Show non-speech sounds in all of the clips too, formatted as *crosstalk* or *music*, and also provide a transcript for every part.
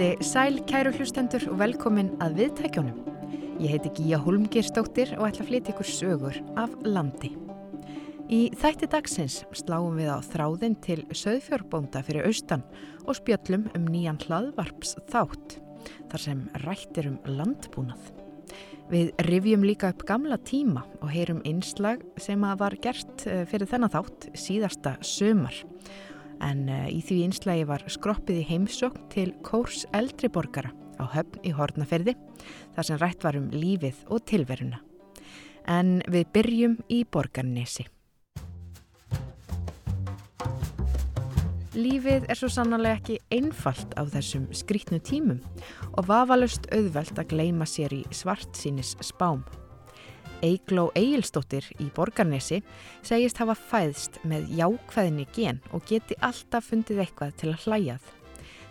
Komiði sæl kæru hlustendur og velkomin að viðtækjónum. Ég heiti Gíja Holmgirstóttir og ætla að flytja ykkur sögur af landi. Í þætti dagsins sláum við á þráðin til söðfjörbónda fyrir austan og spjöllum um nýjan hlaðvarps þátt, þar sem rættir um landbúnað. Við rifjum líka upp gamla tíma og heyrum einslag sem að var gert eh, fyrir þennan þátt síðasta sömar. En eh, í því einslagi var skroppið í heimsókn til Kórs eldriborgara á höfn í Hortnaferði, þar sem rætt var um lífið og tilveruna. En við byrjum í borgarnesi. Lífið er svo sannlega ekki einfalt á þessum skrítnu tímum og vafalust auðvelt að gleima sér í svart sínis spám. Eigló Egilstóttir í Borgarnesi segist hafa fæðst með jákvæðinni gen og geti alltaf fundið eitthvað til að hlæjað.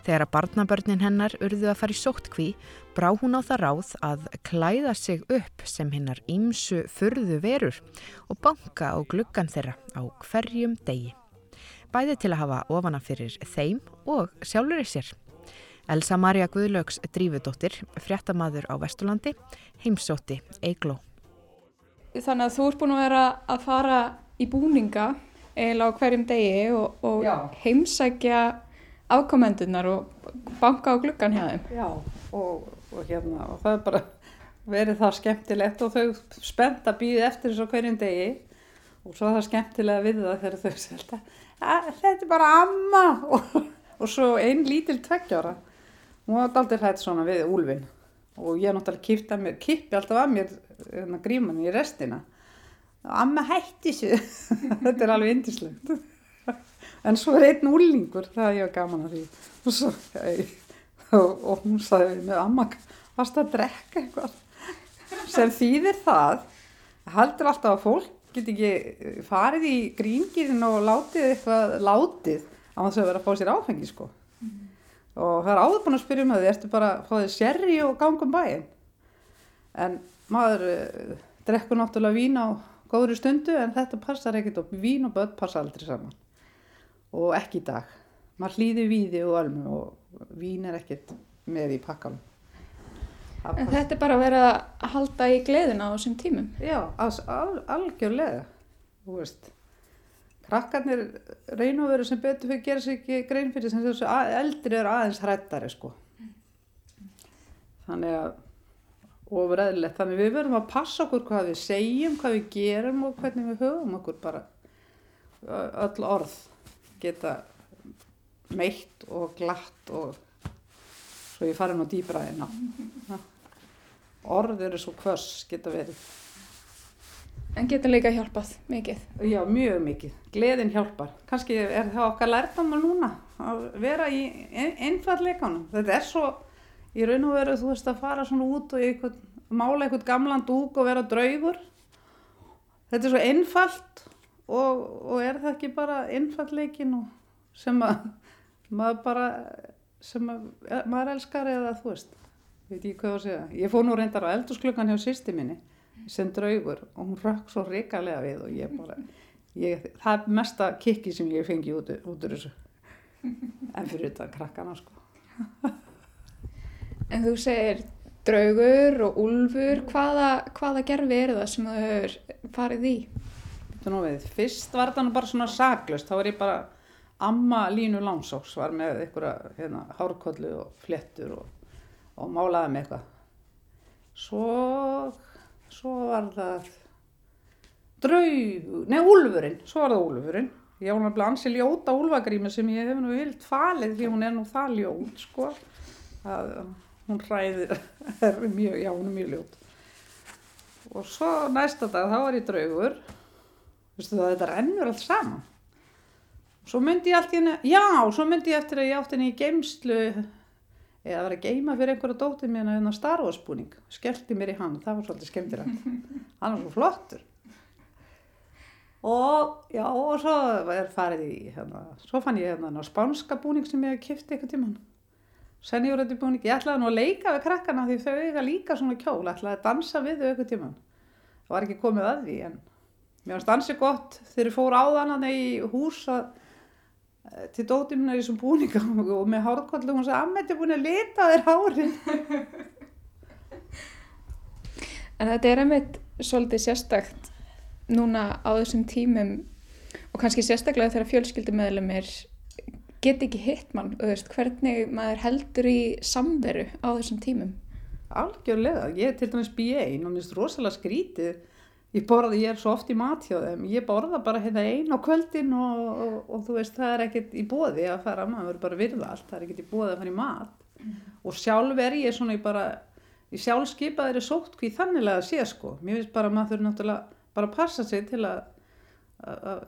Þegar að barnabörnin hennar urðu að fara í sóttkví brá hún á það ráð að klæða sig upp sem hinnar ímsu furðu verur og banka á gluggan þeirra á hverjum degi bæði til að hafa ofana fyrir þeim og sjálfur í sér. Elsa Maria Guðlaugs Drífudóttir, fréttamaður á Vesturlandi, heimsótti Eigló. Þannig að þú ert búin að vera að fara í búninga eiginlega á hverjum degi og, og heimsækja afkomendunar og banka á gluggan hjá þeim. Já, og, og hérna, og það er bara verið það skemmtilegt og þau spennt að býða eftir þessu hverjum degi. Og svo er það skemmtilega við það þegar þau selta þetta er bara amma. *laughs* Og, og svo einn lítil tveggjára. Hún var aldrei hægt svona við úlfin og ég náttúrulega kipti að mér kippi alltaf að mér gríman í restina. Og amma hætti sér. *laughs* Þetta er alveg indislegt en svo er einn úlningur það ég gaman að því. Og, svo, og, og hún sagði með amma varst að drekka eitthvað? Sem þýðir það heldur alltaf að fólk get ekki eh, farið í gríngirinn og látið eitthvað látið á þess að vera að fá sér áfengi sko. Mm. og það er áður búin að spyrja um það þið ertu bara að fá þið sérri og gangum bæinn? En maður uh, drekkur náttúrulega vín á góðri stundu en þetta passar ekkert og vín og börn passa aldrei saman og ekki í dag maður hlýði víði og almu og vín er ekkert með í pakkanum En þetta er bara að vera að halda í gleðina á þessum tímum? Já, al, algjörlega, þú veist. Krakkarnir reyn og veru sem betur fyrir að gera sér ekki grein fyrir sem þessu eldri eru aðeins hrættari sko. Þannig að, eðlilegt, þannig við verðum að passa okkur hvað við segjum, hvað við gerum og hvernig við höfum okkur bara. Öll orð geta meitt og glatt og svo ég fari nú dýbra en á orð eru svo hvers geta verið En geta líka hjálpað mikið? Já, mjög mikið. Gleðin hjálpar. Kanski er það okkar lærtam að núna að vera í einfalleikanum. Þetta er svo, í raun og veru þú veist að fara svona út og eitthvað, mála eitthvað gamlan dúk og vera draugur. Þetta er svo einfalt og, og er það ekki bara einfalleikin sem að maður bara sem að, maður elskar eða þú veist veit ég hvað að segja. Ég fóð nú reyndar á eldursklukan hjá sýsti minni sem draugur og hún rökk svo ríkalega við og ég bara ég, það er mesta kikki sem ég fengi út, út úr þessu. En fyrir þetta krakkana sko En þú segir draugur og úlfur hvaða, hvaða gerfi er það sem þú hefur farið í? Fyrst var það bara svona saglust, þá var ég bara amma Línu Langsóks var með einhverja hérna, hárkollu og flettur og, og málaði með eitthvað. Svo svo var það draug, nei úlfurinn. Svo var það úlfurinn. Ég var náttúrulega ansi ljóta úlfagrími sem ég hef nú vilt falið því hún er nú það ljót sko að hún ræðir *laughs* er mjög, já hún er mjög ljót. Og svo næsta dag þá var ég draugur. Vistu það, þetta rennur allt saman. Svo myndi ég allt í henni, já, svo myndi ég eftir að ég átti henni í geimslu eða var að geima fyrir einhverja dótið en að starfosbúning, skellti mér í hann, það var svolítið skemmtilegt, *laughs* hann var svo flottur. Og já, og svo er farið í, hérna, svo fann ég hérna spánska búning sem ég hef kipt eitthvað tíman, senjúrætti búning, ég ætlaði nú að leika við krakkana því þau eiga líka svona kjól, ætlaði að dansa við þau eitthvað tíman, það var ekki komið að því en mér finnst dansið gott. Þegar ég fór á þannig í hús að eh, til dótið minna í þessum búningum *laughs* og með hárkollu og hún sagði, Amma, þetta er búin að lita þér hárin. *laughs* En þetta er einmitt svolítið sérstakt núna á þessum tímum og kannski sérstaklega þegar fjölskyldumöðlumir get ekki hitt mann og veist, hvernig maður heldur í samveru á þessum tímum. Algjörlega, ég er til dæmis B1 og mér finnst rosalega skrítið. Ég borða, ég er svo oft í mat hjá þeim, ég borða bara hérna einn á kvöldin og, og, og þú veist það er ekkert í bóði að fara, maður verður bara virða allt, það er ekkert í bóði að fara í mat. Og sjálf er ég svona, ég bara, ég sjálf skipa þeirri sótt hví þannilega að sé sko. Mér finnst bara að maður náttúrulega bara passa sig til að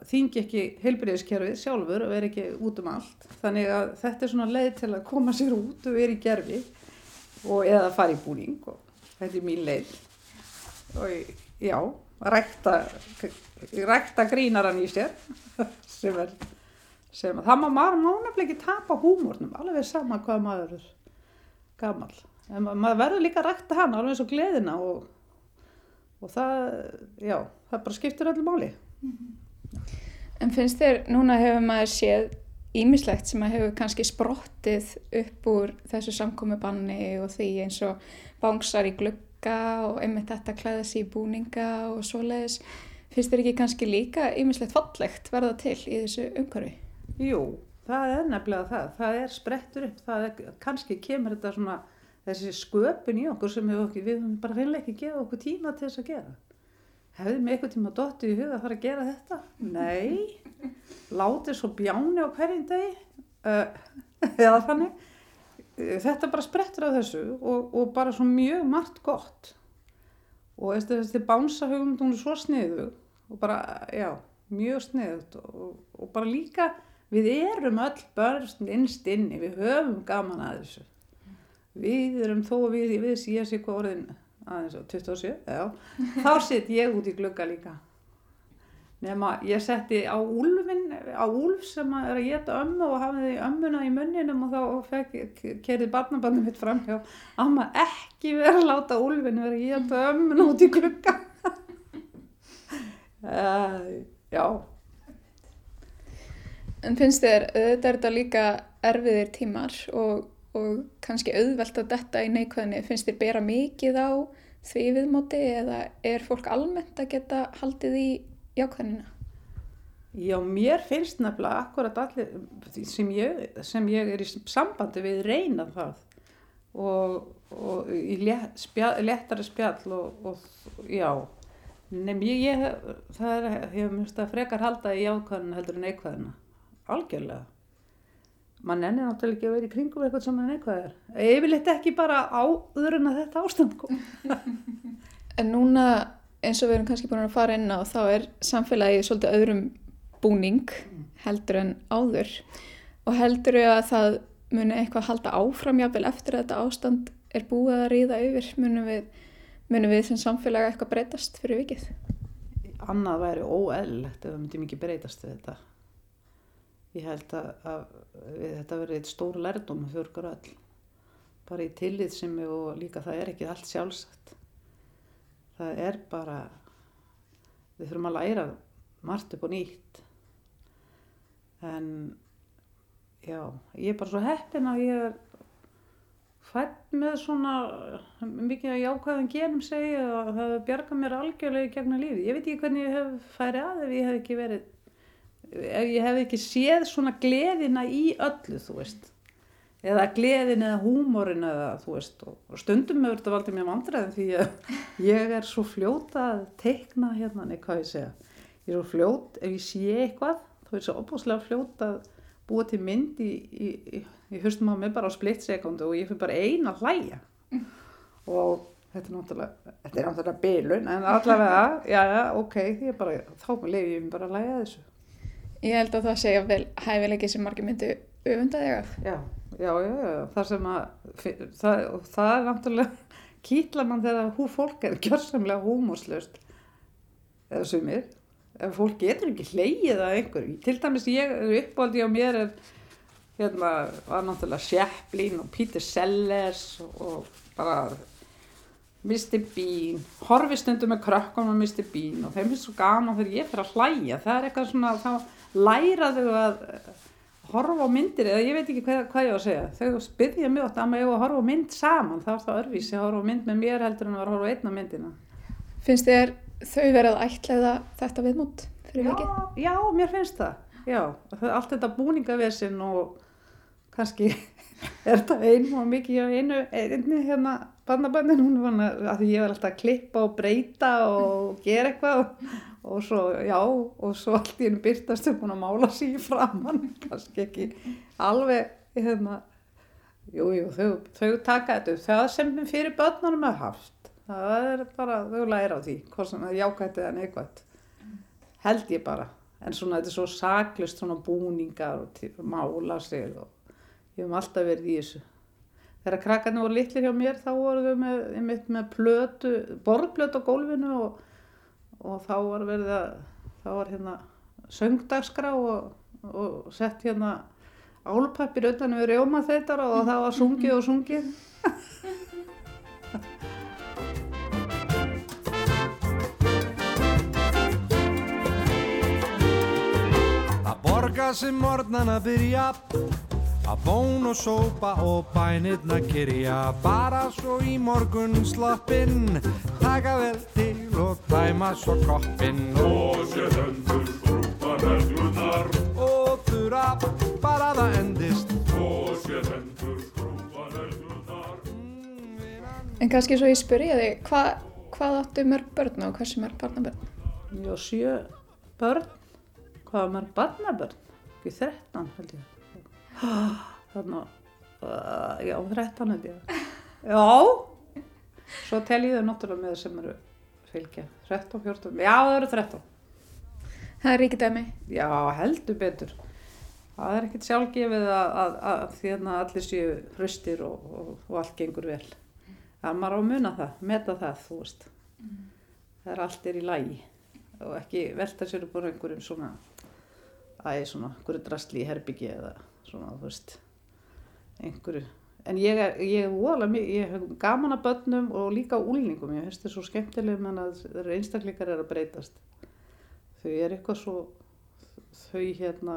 þingi ekki heilbriðiskerfið sjálfur og vera ekki út um allt. Þannig að þetta er svona leið til að koma sér út og vera í gerfi og eða fara í búning þetta er mín leið. Og já, rækta, rækta grínaran í sér *laughs* sem er, sem að það má maður nánaflega ekki tapa húmórnum, alveg sama hvað maður er gammal. En ma- maður verður líka að rækta hann alveg eins og gleðina og, og það, já, það bara skiptir öllu máli. En finnst þér, núna hefur maður séð ímislegt sem að hefur kannski sprottið upp úr þessu samkomiðbanni og því eins og bánsar í glugga og einmitt þetta klæða sig í búninga og svoleiðis. Finnst þér ekki kannski líka ímislegt fallegt verða til í þessu umhverfi? Jú, það er nefnilega það, það er sprettur upp, það er, kannski kemur þetta svona, þessi sköpun í okkur sem hefur okkur, við bara reynilega ekki gefið okkur tíma til þess að gera. Hefði mig eitthvað tíma dottið í huga að fara að gera þetta? Nei, látið svo bjáni á hverjum degi, *laughs* eða þannig. Uh, Þetta bara sprettur af þessu og, og bara svo mjög margt gott. Og þessi, þessi bánsa hugum, hún er svo sniðu og bara, já, mjög sniðut og, og bara líka, við erum öll börn innst inni, við höfum gaman að þessu. Við erum þó að við, við sé sér hvað orðin aðeins á 27, já, þá sitt ég út í glugga líka. Nefna, ég setti á úlfin, á úlf sem að er að geta ömmu og hafiði ömmuna í munninum og þá fekk, kerið barnabandum mitt fram hjá amma ekki vera að láta úlfin vera að geta ömmuna út í glugga. *laughs* uh, já, En finnst þér, auðvitað er þetta líka erfiðir tímar og, og kannski auðvelt að detta í neikvæðinni, finnst þér bera mikið á því viðmóti eða er fólk almennt að geta haldið í jákvæðinina? Já, mér finnst nefnilega akkurat allir sem ég, sem ég er í sambandi við reyna það og, og í létt, spjall, léttari spjall og, og já, nefn ég, ég það er, ég mjög að frekar halda í jákvæðina heldur en neikvæðina, algjörlega. Man ennir náttúrulega ekki að vera í kringum eitthvað sem er neikvæðir. Yfirleitt ekki bara áður en að þetta ástand kom. *laughs* En núna eins og við erum kannski búin að fara inn á þá er samfélagið svolítið öðrum búning heldur en áður og heldur við að það muni eitthvað halda áfram jáfnvel eftir að þetta ástand er búið að ríða yfir munum við, munum við sem samfélag eitthvað breytast fyrir vikið. annað væri óeðlilegt ef við myndum ekki breytast við þetta. Ég held að, að þetta verið eitt stór lærdóm fyrir okkur öll. Bara í tillið sem við og líka það er ekki allt sjálfsagt. Það er bara, við þurfum að læra margt upp og nýtt. En já, ég er bara svo heppin að ég er fætt með svona mikið að jákvæðan genum segja að það hefur bjargað mér algjörlega í gegnum lífi. Ég veit ekki hvernig ég hef færi að ef ég hef ekki verið, ef ég hef ekki séð svona gleðina í öllu, þú veist. Eða gleðin eða húmórin eða, þú veist, og, stundum hefur þetta valdið mér vandræðin því að ég er svo fljóta að teikna hérna, nei hvað ég segja. Ég er svo fljót, ef ég sé eitthvað, þá er svo opbúslega fljót að búa til mynd í, í, í, í hustum á mig bara á splitt sekundu og ég fyrir bara eina hlæja og þetta er náttúrulega þetta er náttúrulega bylun en allavega, já, já, ok ég bara, þá lefi ég bara að hlæja þessu Ég held að það segja vel hæfileiki sem margir myndu öfunda þig af. já, já, já, já, það sem að það, og það er náttúrulega *laughs* kýtla mann þegar hú fólk er gjörsamlega húmórslaust eða sumir ef fólk getur ekki hleyið að einhverju til dæmis ég er uppáldi á mér er hérna var náttúrulega Chaplin og Peter Sellers og bara Mr. Bean horfi stundum með krökkum á Mr. Bean og þeim finnst svo gaman þegar ég fyrir að hlæja það er eitthvað svona þá læra þau að horfa á myndir eða ég veit ekki hvað, hvað ég á að segja. Þau byrja mjög oft að maður eiga að horfa á mynd saman? Þá er það örvísi að horfa á mynd með mér heldur en að horfa á einna myndina. Finnst þér þau verið að ætlaða þetta viðmót fyrir já, vikið? já, mér finnst það. Já, allt þetta búningavesin og kannski *laughs* er þetta einu og mikið einu einni hérna barnabönnin hún var að því ég var alltaf að klippa og breyta og gera eitthvað og, og svo, já, og svo allt í einu byrtast þau búin að mála sig í framann *laughs* kannski ekki alveg hérna jú, jú, þau, þau taka þetta það sem fyrir börnunum er haft. Það er bara, þau læra á því hvort sem það er jákvætt eða neikvætt. Held ég bara. En svona þetta er svo saklust svona búningar og til- mála sig og ég hef alltaf verið í þessu. Þegar krakkarnir voru litlir hjá mér þá voru þau með, með plötu borðplötu á gólfinu og, og þá var verið að þá var hérna söngdagskrá og, og sett hérna álpappir utan við rjóma þetta og það var sungið og sungið. Það borga sem morgnana byrja að bón og sópa og bænirna kyrja. Bara svo í morgun sloppinn taka vel til og dæma svo koppinn Og sér hendur skrúpa neglunar og þurra bara það endist. Og sér hendur skrúpa neglunar En kannski svo ég spyrja þig, hva, hvað áttu mörg börn og hversu mörg barnabörn? ég á sjö börn. Hvað maður barnabörn? Ekki 13 held ég. Þannig uh, já 13 held ég. Já. Svo tel ég þau náttúrulega með sem eru fylgja 13, 14, já það eru 13 Það er ríkið dæmi. Já, heldur betur. Það er ekkert sjálfgefið að, að, að því að allir séu hraustir og, og, og allt gengur vel. Það maður á að muna það, meta það, þú veist. Það er allt er í lægi og ekki velta sér upp á einhverjum svona, æ, svona, einhverju drastli í herbyggi eða svona, þú veist, einhverju. En ég er, ég er voðalega, mi- ég hef gaman að börnum og líka úlningum, ég finnst þetta svo skemmtileg menn að þeir einstaklingar er að breytast þau er eitthvað svo þau hérna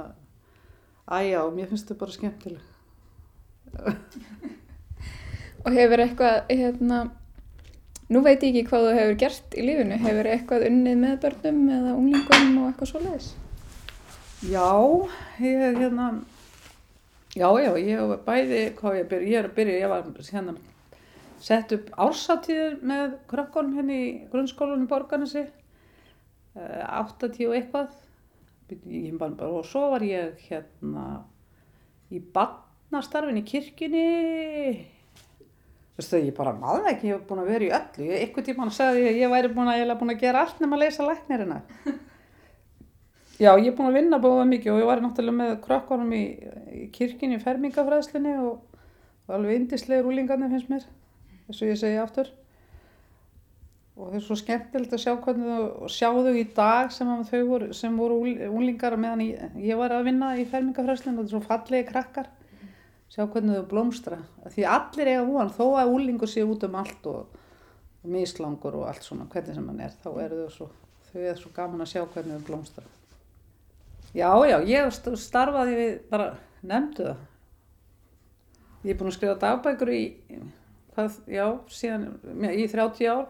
æja og mér finnst þau bara skemmtileg Og hefur eitthvað, hérna, nú veit ég ekki hvað þú hefur gert í lífinu. Hefur eitthvað unnið með börnum eða unglingum og eitthvað svoleiðis? já, ég er hérna já, já, ég hef bæði hvað ég byrja, ég er að byrja ég var hérna sett upp ársatíður með krökkunum hérna í grunnskólanum uh, 80 og eitthvað ég bara, bara, og svo var ég hérna í barnastarfin í kirkjunni Veistu, ég bara maður ekki, ég hef búin að vera í öllu. Ég, einhvern tímann sagði ég að ég væri búin að, búin að gera allt nema að leysa læknirina. Já, ég er búin að vinna búið mikið og ég var náttúrulega með krökkunum í, í kirkjunni í fermingafræðslinni og, og alveg indislega rúlingarnir finnst mér, þess að ég segi aftur. Og það er svo skemmtilegt að sjá hvernig og sjá þau í dag sem þau voru, sem voru úl- unglingar meðan ég, ég var að vinna í fermingafræðslinni og það er svo fallegi krakkar sjá hvernig þau blómstra því allir eiga von, þó að úlingur sé út um allt og, og mislangur og allt svona, hvernig sem hann er þá eru þau svo, þau er svo gaman að sjá hvernig þau blómstra já, já, ég st- starfaði við bara, nefndu það. Ég er búin að skrifa dagbækur í hvað, já, síðan í 30 ár.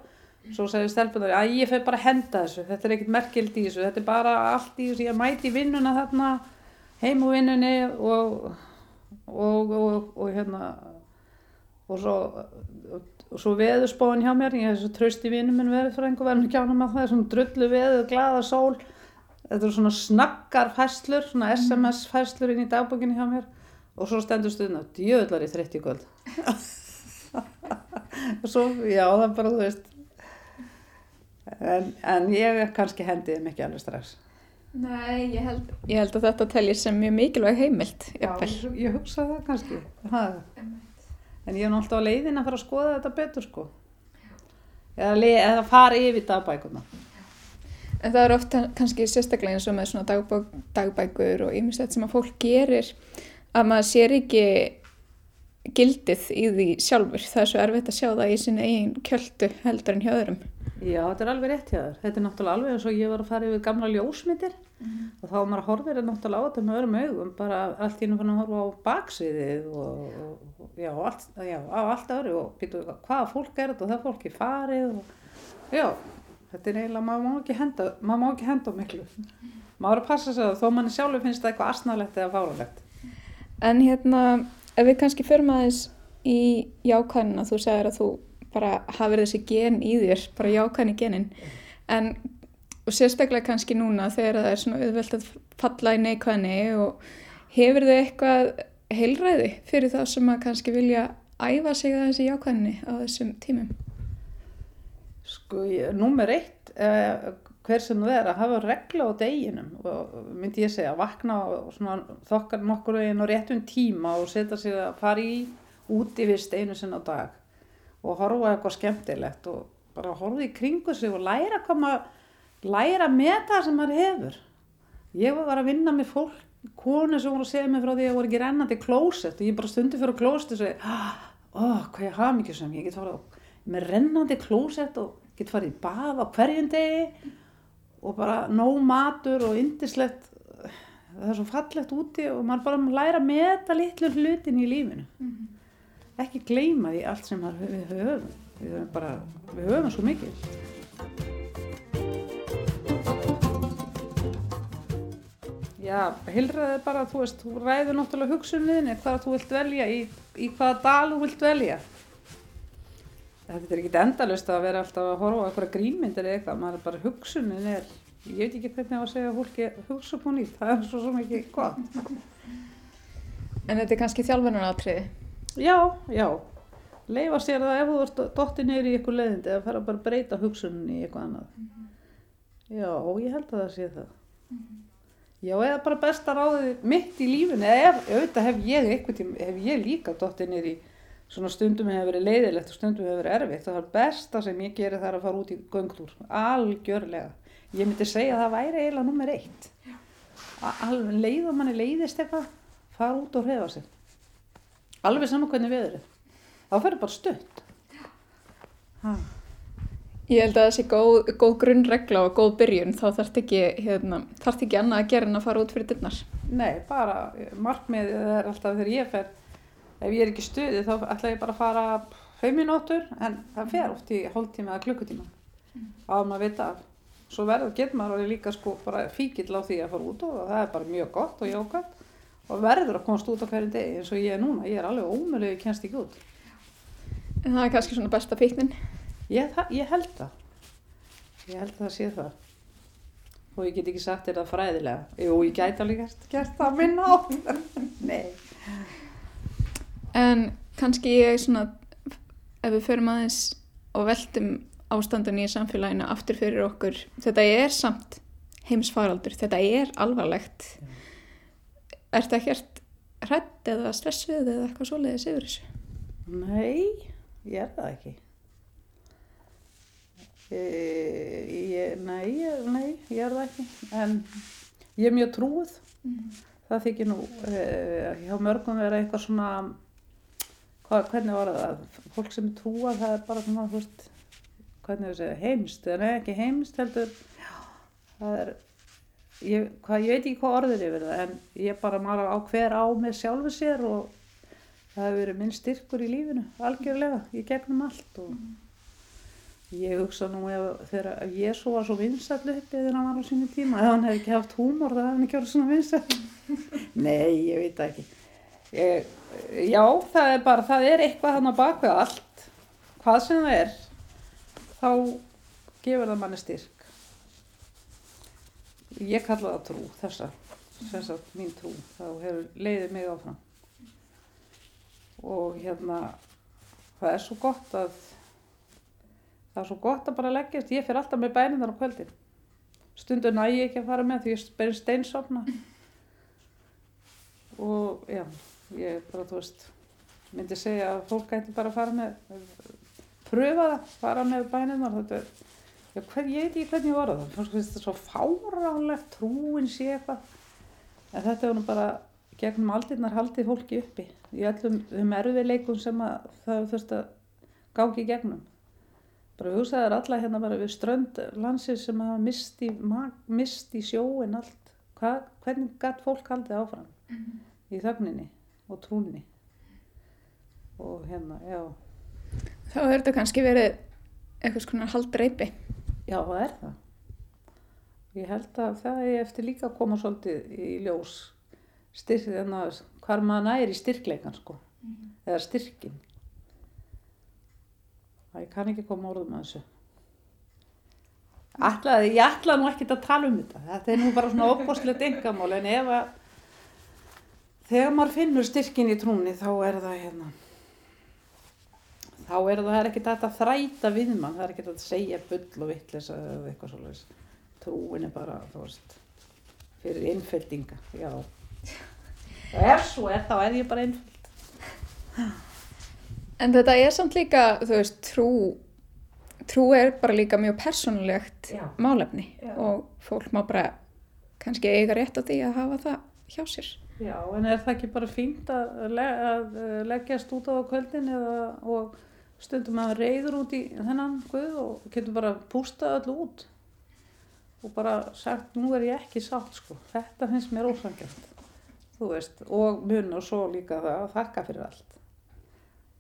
Svo sagði stelpunar, að ég fer bara að henda þessu. Þetta er ekkert merkild í þessu, þetta er bara allt í þessu, ég mæti vinnuna þarna heim úr vinnunni og og, og, og hérna og svo, og svo veðurspóin hjá mér, ég hef svo tröst í vinum minn veðurfræðingu verðum ekki ánum að það. Er svona drullu veður, glaða sól þetta eru svona snaggar fæslur svona SMS fæslur inn í dagbókinni hjá mér og svo stendur stundin að djöðlar í 30 kvöld og *laughs* svo, já það er bara þú veist en, en ég kannski hendið ekki alveg strax Nei, ég held, ég held að þetta telji sem mjög mikilvæg heimild. Já, ég, ég hugsa það kannski. Ha. En ég er á leiðin að fara að skoða þetta betur sko. Eða, eða fara yfir dagbækuna. En það er ofta kannski sérstaklega eins og með svona dagbæk, dagbækur og ýmislegt sem að fólk gerir að maður sér ekki gildið í því sjálfur. Það er svo erfitt að sjá það í sinni eigin kjöldu heldur en hjá öðrum. Já, þetta er alveg rétt hjá þér. Þetta er náttúrulega alveg eins og ég var að fara yfir gamla ljósmyndir. og þá var maður að horfir er náttúrulega á þetta með öðrum augum bara allt í fann að horfa á baksviðið og, og, og já, allt, já, á allt öðru og býtu hvaða fólk er þetta og það er fólki farið og já, þetta er eiginlega, maður má ekki henda, maður má ekki henda á miklu. Maður að passa sig að þó manni sjálfur finnst það eitthvað asnalegt eða fáralegt. En hérna, ef við kannski förum aðeins í jákvæðina, þú segir að þú bara hafið þessi gen í þér, bara jákvæðin í genin, en og sérstaklega kannski núna þegar það er svona auðvelt að falla í neikvæðinni og hefur þau eitthvað heilræði fyrir það sem að kannski vilja æfa sig að þessi jákvæðinni á þessum tímum? Sko, ég- númer eitt, eh, hver sem það er að hafa regla á deginum og myndi ég segja, vakna og svona þokkar nokkur veginn á réttum tíma og setja sig að fara í útivist einu sinna á dag og horfa eitthvað skemmtilegt og bara horfa í kringu sig og læra hvað maður, læra með það sem maður hefur. Ég var að vinna með fólk, konu sem voru að segja mig frá því að voru ekki rennandi klósett og ég bara stundi fyrir klósett og segi, ó, hvað ég hafa mikið sem ég get farið á með rennandi klósett og get farið í bað á hverjum degi og bara nóg matur og indislegt það er svo fallegt úti og maður bara læra að meta litlu hlutin í lífinu. Ekki gleyma því allt sem við höfum. Við höfum bara, við höfum svo mikið. Já, heilræði er bara, þú veist, þú ræður náttúrulega hugsunniðinni hvað þú vilt velja, í, í hvaða dal þú vilt velja. Þetta er ekki endalust að vera alltaf að horfa á eitthvað grínmyndir eða eitthvað, maður er bara hugsunin er, ég veit ekki hvernig að segja að fólki hugsa á nýtt, það er svo sem ekki gott. En þetta er kannski þjálfunaratriði. Já, já, leifa sér það ef þú ert dottið niður í eitthvað leiðindi eða fara bara að breyta hugsunin í eitthvað annað. Já, ég held að það sé það. Já, eða bara besta ráðið mitt í lífinu, eða auðvitað hef ég eitthvað tíma, hef ég líka dottið niður í svona stundum hefur verið leiðilegt og stundum hefur verið erfitt og það besta sem ég geri það er að fara út í göngtúr, algjörlega. Ég myndi segja að það væri eiginlega nummer eitt. Alveg leið og manni leiðist eitthvað, fara út og hrefa sig. Alveg saman hvernig veður er. Þá fyrir bara stutt. Ha. Ég held að það sé góð, góð grunnregla og góð byrjun, þá þarf ekki, hérna, þarf ekki annað að gera en að fara út fyrir dyrnar. Nei, bara markmiðið er alltaf þegar ég fer, ef ég er ekki í stuði þá ætla ég bara að fara fimm minútur en það fer oft í hóltíma eða klukkutíma á að maður vita af. Svo verður, getur maður orðið líka sko bara fíkill á því að fara út og það er bara mjög gott og jákvæmt og verður að komast út á hverjum degi eins og ég er núna, ég er alveg ómölu, ég kennst ekki út. En það er kannski svona besta fíknin. Ég, ég held það. Ég held það sé það. Og ég get ekki sagt það fræðilega. Jú, ég gæti alveg gert það minna á. *laughs* Nei. En kannski ég svona, ef við förum aðeins og veltum ástandun í samfélaginu aftur fyrir okkur, þetta er samt heimsfaraldur, þetta er alvarlegt. Ertu ekkert hrætt eða stressuð eða eitthvað svoleiðis yfir þessu? Nei, ég er það ekki. E, ég, nei, ég, nei, ég er það ekki. En ég er mjög trúið. Það þykir nú e, hjá mörgum vera eitthvað svona, hvað, hvernig var það? Fólk sem trúað, það er bara svona, þú veist, hvernig við segja, heimst. Nei, ekki heimst heldur. Það er, ég, hvað, ég veit ekki hvað orðið er yfir það, en ég bara maður á hver á með sjálfu sér og það hefur verið minn styrkur í lífinu, algjörlega, í gegnum allt og ég hugsa nú ef, þegar Jésu var svo vinsall uppi þegar hann var á sínu tíma, ef hann hefði ekki haft húmor það hefði hann ekki verið svona vinsall. *laughs* Nei, ég veit ekki. Ég, já, það er bara, það er eitthvað hann á bakvið allt, hvað sem það er, þá gefur það manni styrk. Ég kalla það trú, þessa, þessa mín trú, þá hefur leiðið mig áfram. Og hérna það er svo gott að það er svo gott að bara leggjast. Ég fyrir alltaf með bæninar á kvöldin. Stundur næ ég ekki að fara með því ég er steinsofna. Og já ég bara þú veist myndi segja að fólk gæti bara að fara með pröfa það, fara með bæninar þetta er Já, hver, ég veit ekki hvernig ég var það. Fólk finnst þetta svo fáránlegt, trúin sé eitthvað. En þetta var nú bara gegnum aldirnar haldið fólki uppi í öllum þeim erfiðleikum sem að það þurft að gangi í gegnum. Bara hugsaður alla hérna bara við strönd landsins sem hafa mist í, ma- mist í sjóin allt. Hva, hvernig gætt fólk haldið áfram í þögninni og trúnni og hérna, já. Þá er þetta kannski verið eitthvað svona haldreipi. já, það er það. Ég held að það er eftir líka að koma svolítið í ljós styrk, þannig að hvar maður næri styrkleikan sko, eða styrkin það ég kann ekki koma orðum að þessu. Ætlaði, ég ætlaði nú ekkert að tala um þetta. Þetta er nú bara svona óbúslegt engamál en ef að þegar maður finnur styrkin í trúni þá er það hérna þá er það er ekkert hægt að þræta við mann það er ekkert að segja bull og vittlis eða eitthvað svolítið trúin er bara, þú veist fyrir innfældinga, já og ef svo er þá er ég bara innfæld En þetta er samt líka, þú veist, trú, trú er bara líka mjög persónulegt Já. málefni Já. og fólk má bara kannski eiga rétt á því að hafa það hjá sér. Já, en er það ekki bara fínt að, le að eh, leggjast út á kvöldin eða, og stundum að reyður út í þennan guð og getur bara pústað öllu út og bara sagt, nú er ég ekki sátt sko, þetta finnst mér ósangjast, þú veist, og mun og svo líka það að þakka fyrir allt.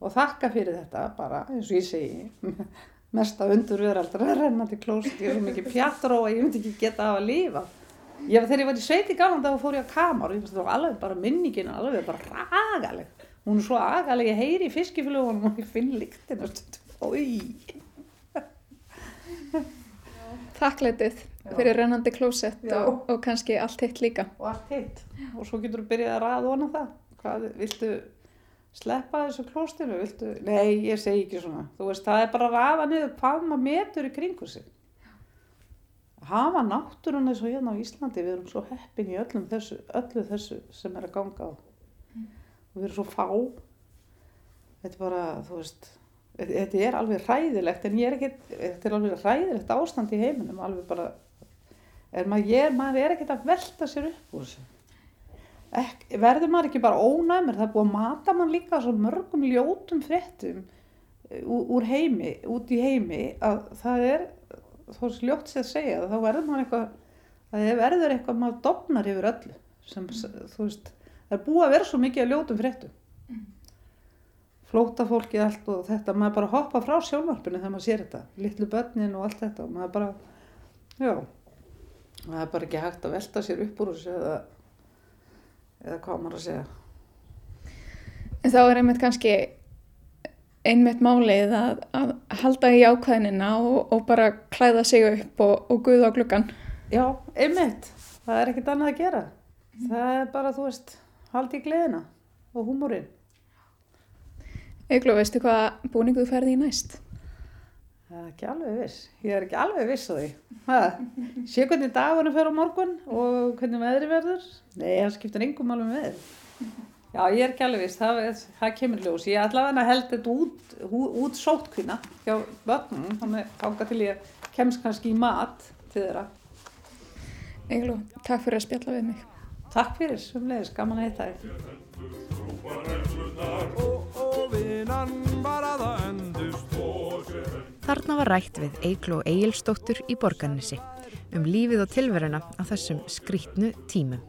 Og þakka fyrir þetta bara, eins og ég segi, *laughs* mesta undur veraldra að renna til klóst, ég er svo mikið pjattró að ég myndi ekki geta af að lifa. Ég, þegar ég var í sveiti gaman þá fór ég að kamar og það var alveg bara minningin alveg bara agaleg hún er svo agaleg, ég heyri í fiskiflugunum og ég finn Ói. Þakklætið fyrir rennandi klósett Já. og, og kannski allt hitt líka. og allt hitt. Og svo getur þú byrjað að ræða hana það. Hvað, viltu sleppa þessu klóstinu? Viltu, nei ég segi ekki svona. Þú veist það er bara að ræða niður hvað maður metur í kringu sig hafa náttúrun eins og hérna á Íslandi við erum svo heppin í öllum þessu, öllu þessu sem er að ganga á. Og við erum svo fá. Þetta er bara, þú veist þetta þetta er alveg hræðilegt en ég er ekkit, þetta er alveg hræðilegt ástand í heiminum alveg bara er maður, ég, maður er ekkert að velta sér upp úr þessu. Ek, verður maður ekki bara ónæmur? Það er búið að mata mann líka svo mörgum ljótum fréttum eh, úr, úr heimi, út í heimi að það er þó er ljótt sér að segja þá verður maður eitthvað að það verður eitthvað maður dofnar yfir öllu sem, þú veist, það er búið að vera svo mikið að ljótum fréttum. Flóta fólki allt og þetta maður bara hoppa frá sjónvarpinu þegar maður sér þetta litlu börnin og allt þetta og maður bara já, það er bara ekki hægt að velta sér upp úr þessu eða eða hvað maður að segja. En þá er einmitt kannski einmitt málið að, að halda í ákveðinina og, og bara klæða sig upp og, og guða á gluggan. já, einmitt, það er ekkert annað að gera. Það er bara, þú veist haldi í gleðina og húmórin Eglu, veistu hvað búning þú ferði í næst? það er ekki alveg viss. Ég er ekki alveg viss á því. Ha, sé hvernig dagurinn fer á morgun og hvernig veðri verður? Nei, það skiptir engum málum með já, ég er ekki alveg viss það, er- það kemur ljós, ég ætla að held þetta út, út, sótkvína hjá börnum, þannig þanga til ég kemst kannski í mat til þeirra Eglu, takk fyrir að spjalla við mig. takk fyrir, sumleiðis, gaman að heita þér Þarna var rætt við Eiklo Egilstóttur í Borgarnesi um lífið og tilveruna á þessum skrítnu tímum.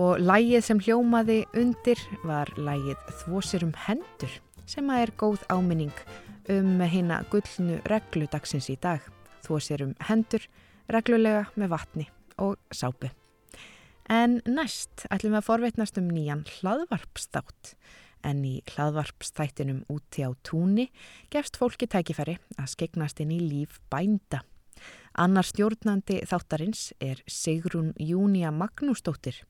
Og lægið sem hljómaði undir var lægið Þvósir um hendur sem að er góð áminning um hérna gullnu reglu dagsins í dag. Þvósir um hendur reglulega með vatni og sápu. En næst ætlum við að forvetnast um nýjan hlaðvarpstátt. En í hlaðvarpstættinum úti á túni gefst fólki tækifæri að skegnast inn í líf bænda. Annar stjórnandi þáttarins er Sigrún Júnia Magnúsdóttir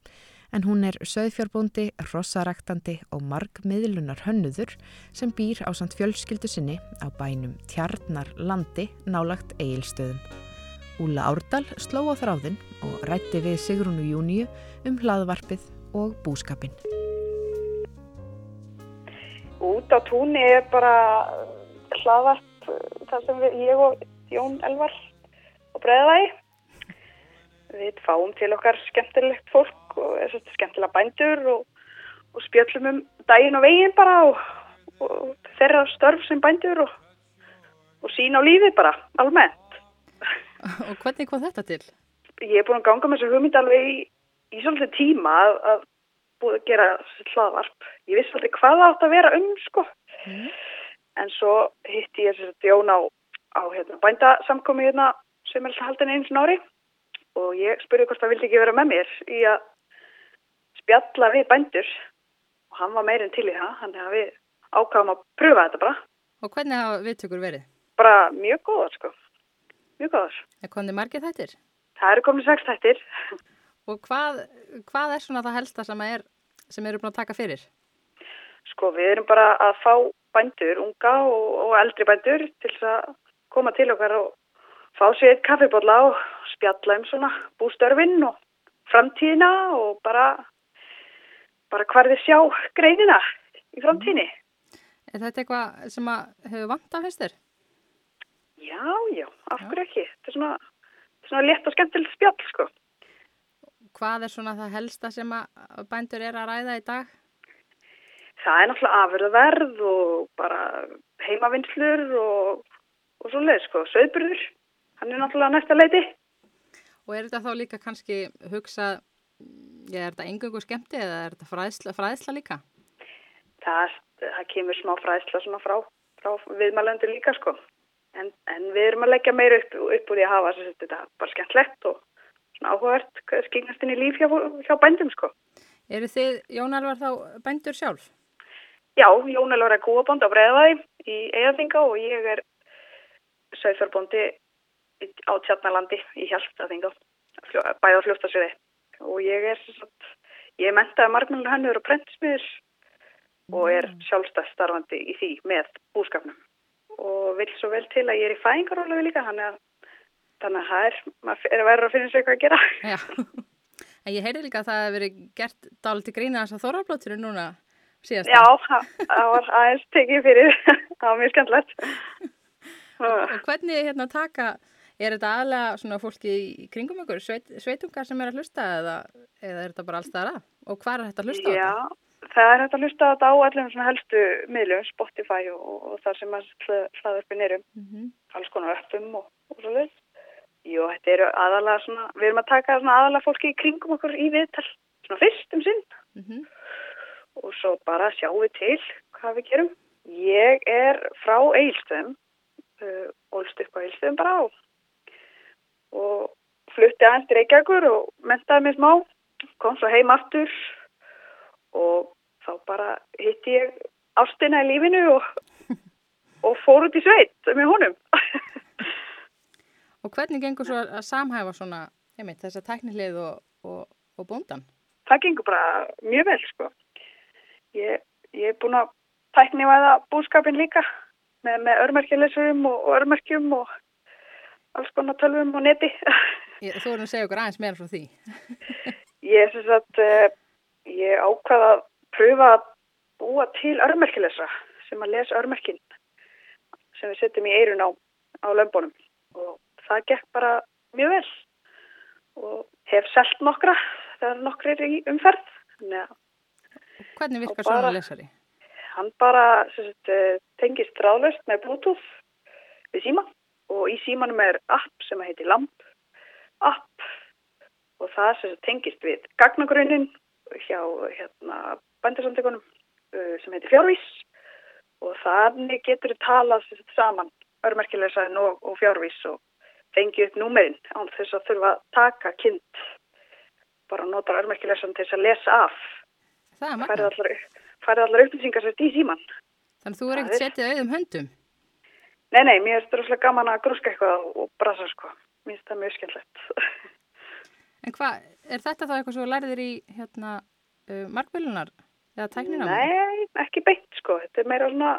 en hún er söðfjárbóndi, rossaraktandi og margmiðlunar hönnuður sem býr á samt fjölskyldu sinni á bænum Tjarnarlandi nálagt eigilstöðum. Úla Árdal sló á þráðin og rætti við Sigrúnu Júniu um hlaðvarpið og búskapin. Út á túnni er bara hlaðvarp þar sem við, ég og Jón Elvar og Breiðavægi. Við fáum til okkar skemmtilegt fólk og er svolítið skemmtilega bændur og, og spjöllum um daginn og veginn bara og, og þeirra störf sem bændur og, og sín á lífið bara almennt. *laughs* Og hvernig kom þetta til? Ég er búin að ganga með þessu hugmynd alveg í í svolítið tíma að, að búið að gera hlaðvarp. Ég vissi aldrei hvað átt að vera um, sko. En svo hitti ég þess að Jón á, á hérna, bændasamkomi hérna sem er alltaf haldin eins og nári og ég spurði hvort það vildi ekki vera með mér í að spjalla við bændur og hann var meirinn til í það, hann hefði við ákvæðum að pröfa þetta bara. Og hvernig hafa viðtökur verið? Bara mjög góðar, sko. Mjög góðar. Er komið margir þættir? Það eru komin sex þættir. *laughs* Og hvað, hvað er svona það helsta sem, er, sem eru búin að taka fyrir? Sko, við erum bara að fá bændur, unga og, og eldri bændur til þess að koma til okkar og fá sér eitt kaffibólla og spjalla um svona bústörfinn og framtíðina og bara, bara hvar þið sjá greinina í framtíðinni. Er þetta eitthvað sem að hefur vant af fyrstir? Já, já, af hverju ekki. Þetta er svona, svona létt og skemmtilegt spjall, sko. Hvað er svona það helsta sem að bændur er að ræða í dag? Það er náttúrulega afurðaverð og bara heimavinnslur og, og svo leið, sko, söðburður. Hann er náttúrulega næsta leiti. Og er þetta þá líka kannski hugsað, er þetta engungu skemmti eða er þetta fræðsla, fræðsla líka? Það, það kemur smá fræðsla svona frá, frá viðmælendur líka, sko. En, en við erum að leggja meira upp, upp úr því að hafa þess að þetta bara skemmtlegt og svona áhugavert skingast inn í líf hjá, hjá bændum, sko. Eru þið, Jón Alvar, þá bændur sjálf? Já, Jón Elvar er kúabónd á Breiðavæði í Eðaþinga og ég er sögförbóndi á Tjarnalandi í Hjaltaþinga, bæða fljóstasviði. Og ég er, ég mentaði margmjölinu hannur og prentismiður og er sjálfstæð starfandi í því með búskapnum. Og vil svo vel til að ég er í fæðingarólafi líka, þannig að, þannig að það er, er að vera að finna sér eitthvað að gera. *laughs* Já, en ég heyrði líka að það hefur verið gert dáliti grína þess að þorrablóturu núna síðast. Já, það var aðeins tekið fyrir, *laughs* það var mjög skemmtilegt. *laughs* Og hvernig hérna taka, er þetta aðlega svona fólki í kringum ykkur, sveit, sveitungar sem er að hlusta eða, eða er þetta bara alls það að? Og hvað er þetta að hlusta á Já, þetta? það er þetta að hlusta á þetta á allum svona helstu miðlum, Spotify og, og þar sem að hlaðurpin erum, Mm -hmm. alls konar öppum og, og svo veist. Jú, þetta eru aðalega svona, við erum að taka svona aðalega fólki í kringum okkur í viðtal, svona fyrst um sinn Mhm. og svo bara sjáum við til hvað við gerum. Ég er frá Eilstöðum, uh, ólst upp á Eilstöðum bara á og flutti aðeins til Reykjavíkur og mentaði mig smá, kom svo heim aftur og þá bara hitti ég ástina í lífinu og, *laughs* og fór út í sveit með honum. Og hvernig gengur svo að samhæfa svona, einmitt, þessa tæknilið og, og, og bóndan? það gengur bara mjög vel sko. Ég, ég er búin að tæknivæða búskapin líka með, með örmerkjulesurum og, og örmerkjum og alls konar tölvum og neti. Ég, þú erum að segja okkur aðeins meira frá því. *laughs* Ég að uh, ég ákvaða að pröfa að búa til örmerkjulesra sem að lesa örmerkin sem við setjum í eirun á, á lömbunum og það gekk bara mjög vel og hef selt nokkra þegar nokkri er í umferð að Hvernig virkar bara- svona lesari? hann bara sagt, eh, tengist ráðlaust með bluetooth við síma og í símanum er app sem heitir LAMP. App. Og það sem tengist við gagnagrunnin hjá hérna, bændarsamtökunum uh, sem heitir fjárvís. Og þannig getur þið talað saman örmerkilesaðin og, og fjárvís og fengi upp númerinn án þess að þurfa að taka kind. Bara nota örmerkilesaðin til þess að lesa af. Það er magna. allar, færið allar upplýsingar sett í síman Þannig þú er ekkert er- setið auðum höndum. Nei, nei, mér það rosalega gaman að grúska eitthvað og brasa sko. Mér finnst það mjög skemmtilegt. *laughs* En hvað, er þetta þá eitthvað svo lærðir í hérna uh, markbílunar eða tæknina? Nei, ekki beint sko. Þetta er meira svona,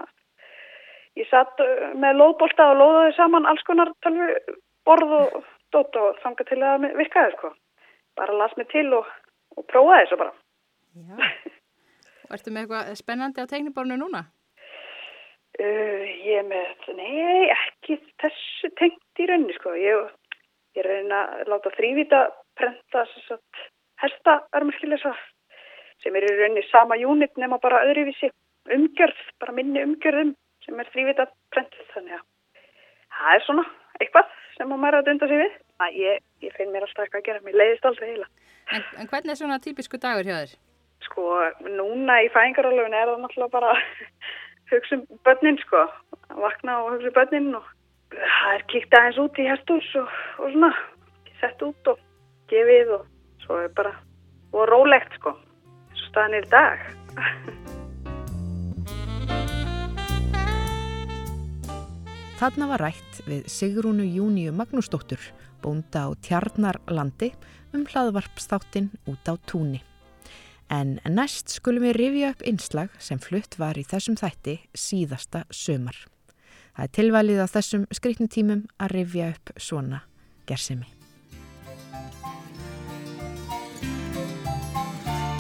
ég satt uh, með lóðbolta og lóðaði saman alls konar tölvu borð og dót og þanga til að virkaði sko. Bara las mig til og, og prófaði þessu bara. Já. Og ertu með eitthvað spennandi á teikniborinu núna? Uh, ég er með, nei, ekki þessu tengt í rauninni sko. Ég, ég er að láta þrývita prenta hesta örmerkilesa sem er í rauninni sama unit nema bara öðruvísi umgjörð, bara minni umgjörðum sem er þrývita prentið þannig að það er svona eitthvað sem að maður er að dunda sig við. Að ég, ég finn mér alltaf eitthvað að gera, mér leiðist aldrei heila. En, en hvernig er svona típisku dagur hjá þér? Sko, núna í fæðingarólöfun er það náttúrulega bara hugsa um börnin, sko. Vakna og hugsa um börnin og það er kíkt aðeins út í hestús og, og svona, sett út og gefið og svo er bara, og rólegt, sko. Svo staðan er í dag. *laughs* Þarna var rætt við Sigrúnu Júniu Magnúsdóttur, bónda á Tjarnarlandi, um hlaðvarpsþáttinn út á túni. En næst skulum við rifja upp einslag sem flutt var í þessum þætti síðasta sömar. Það er tilvalið á þessum skriknutímum að rifja upp svona gersimi.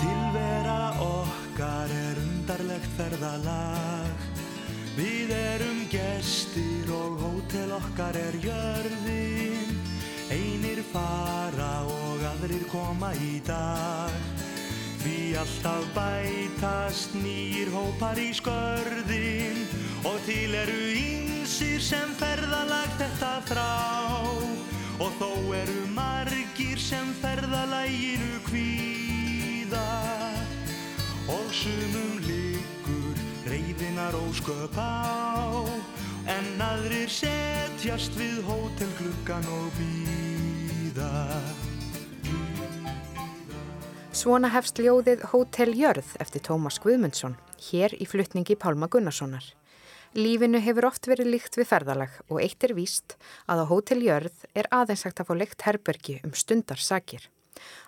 Tilvera okkar er undarlegt ferðalag Við erum gestir og hótel okkar er jörðin Einir fara og aðrir koma í dag alltaf bætast nýjir hópar í skörðin. Og til eru ýmsir sem ferðalag þetta þrá Og þó eru margir sem ferðalæginu kvíða. Og sumum liggur reyðinar ósköp á. En aðrir setjast við hótelgluggan og býða Svona hefst ljóðið Hótel Jörð eftir Tómas Guðmundsson, hér í flutningi Pálma Gunnarssonar. Lífinu hefur oft verið líkt við ferðalag og eitt er víst að á Hótel Jörð er aðeins hægt að fá leikt herbergi um stundarsakir.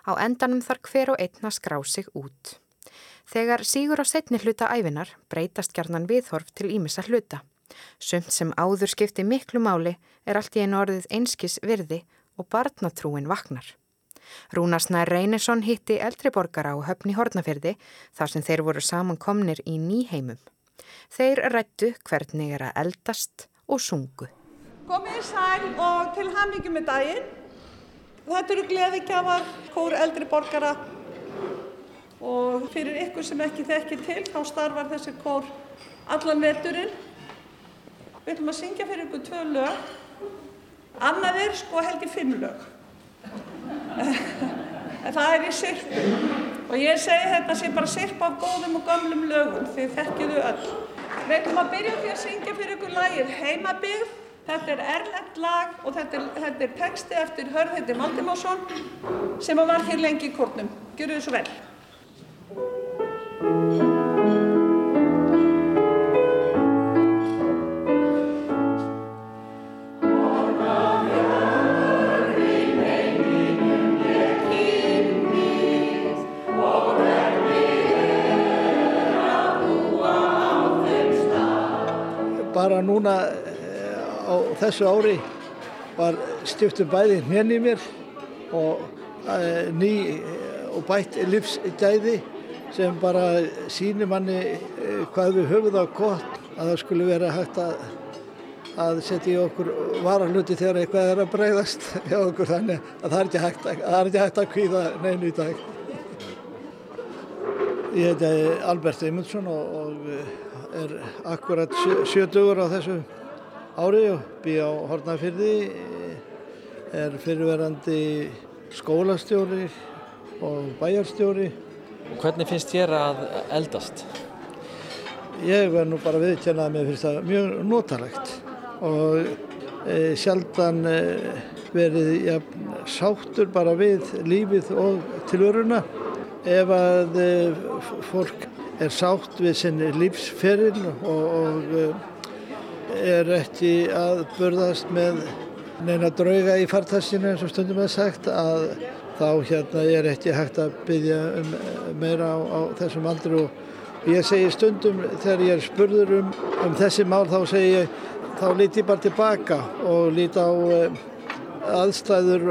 Á endanum þarf hver og einn að skrá sig út. Þegar sígur á setni hluta æfinar breytast gjarnan viðhorf til ímissa hluta. Sumt sem áður skipti miklu máli er allt í einu orðið einskis virði og barnatrúin vaknar. Rúnarsnær Reynesson hitti eldriborgara á höfni Hortnafyrði þar sem þeir voru samankomnir í nýheimum. Þeir rættu hvernig er að eldast og sungu. Komið sæl og til hamingi með daginn. Þetta eru gleðigjafar, kór eldri borgara og fyrir ykkur sem ekki þekki til þá starfar þessi kór allan veturinn. Við ætlum að syngja fyrir ykkur tvö lög. Annað er sko held í fimm lög. Það er í sirpu og ég segi þetta sé bara sirpa af góðum og gömlum lögum því þekkiðu öll. Við ætlum að byrja því að syngja fyrir ykkur lagið Heimabygg. Þetta er erlend lag og þetta er, þetta er texti eftir Hörðheiti Valdimásson sem var hér lengi í kórnum. Gjör þið svo vel. Bara núna eh, á þessu ári var stiftur bæði í mér og uh, ný eh, og bætt livsgæði sem bara sýnir manni hvað við höfum það gott að það skulle vera hægt að, að setja í okkur varahluti þegar eitthvað er að breyðast *laughs* hjá okkur þannig að það er ekki hægt að, það er ekki hægt að kvíða neinu í dag. Ég heiti Albert Eymundsson og, og er akkurat sjötugur á þessu ári og bý á Hortnafyrði, er fyrirverandi skólastjóri og bæjarstjóri. Og hvernig finnst þér að eldast? Ég verð nú bara viðkjörnað að mér finnst það mjög notalegt og e, sjaldan e, verið ja, sáttur bara við lífið og tilvöruna. Ef að e, fólk er sátt við sinni lífsferil og, og er ekki að burðast með neina drauga í fartastinu eins og stundum er sagt að þá hérna er ekki hægt að byggja um meira á, á þessum aldri. Og ég segi stundum þegar ég er spurður um, um þessi mál þá segi ég þá líti ég bara tilbaka og líti á aðstæður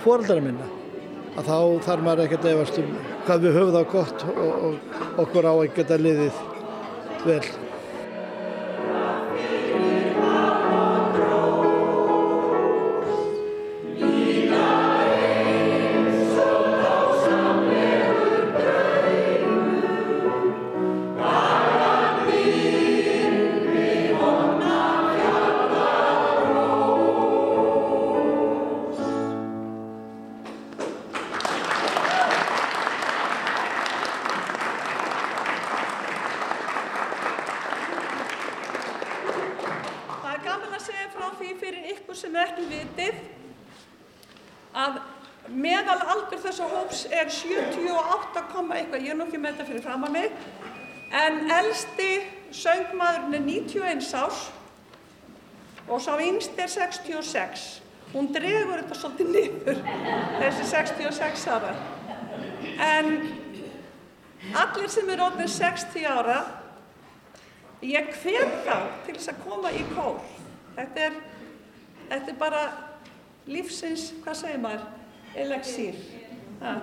fóraldara minna að þá þarf maður ekkert að efast um hvað við höfum það gott og, og okkur á að geta liðið vel. Yngst er 66. Hún dregur þetta svolítið niður, þessi 66 ára. En allir sem er orðin 60 ára, ég hver þá til þess að koma í kór. Þetta er, þetta er bara lífsins, hvað segir maður, elexír. Ja.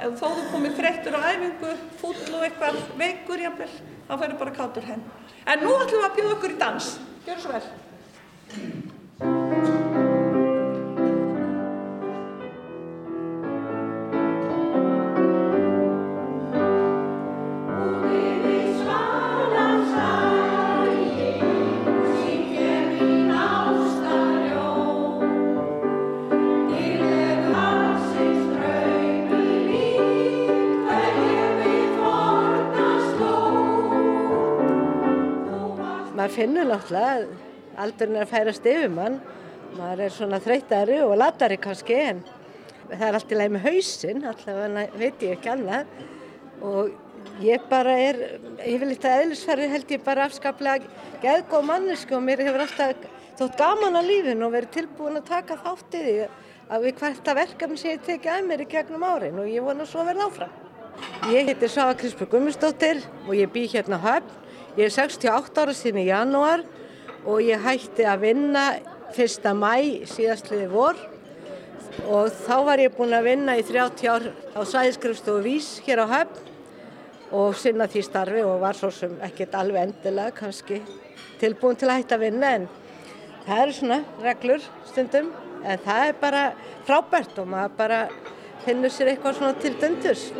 Ef þó þú komið þreyttur á æfingu, fúll og eitthvað veikur jafnvel, þá ferur bara kátur henn. En nú ætlum við að bjóða okkur í dans. Gjör svo vel. Finnur náttúrulega aldurinn er að færast yfir mann. Maður er svona þreytari og latari kannski en það er allt í leið með hausinn allavega veit ég ekki annað. Og ég bara er yfirleitt að eðlisfæri held ég bara afskaplega geðgóð mannesku og mér hefur alltaf þótt gaman að lífin og verið tilbúin að taka þátt í að við hvert að verkefni sem ég tekið að mér í gegnum árin og ég vona svo að verða áfram. Ég heiti Sava Krisper Gummistóttir og ég bý hérna á höfn. Ég er 68 ára síðan í janúar og ég hætti að vinna 1. mæ síðastliði vor og þá var ég búin að vinna í 30 ár á sæðiskrifstofu Vís hér á höfn og sinna því starfi og var svo sem ekkert alveg endilega kannski tilbúin til að hætta að vinna en það eru svona reglur stundum en það er bara frábært og maður bara finnur sér eitthvað svona til döndus.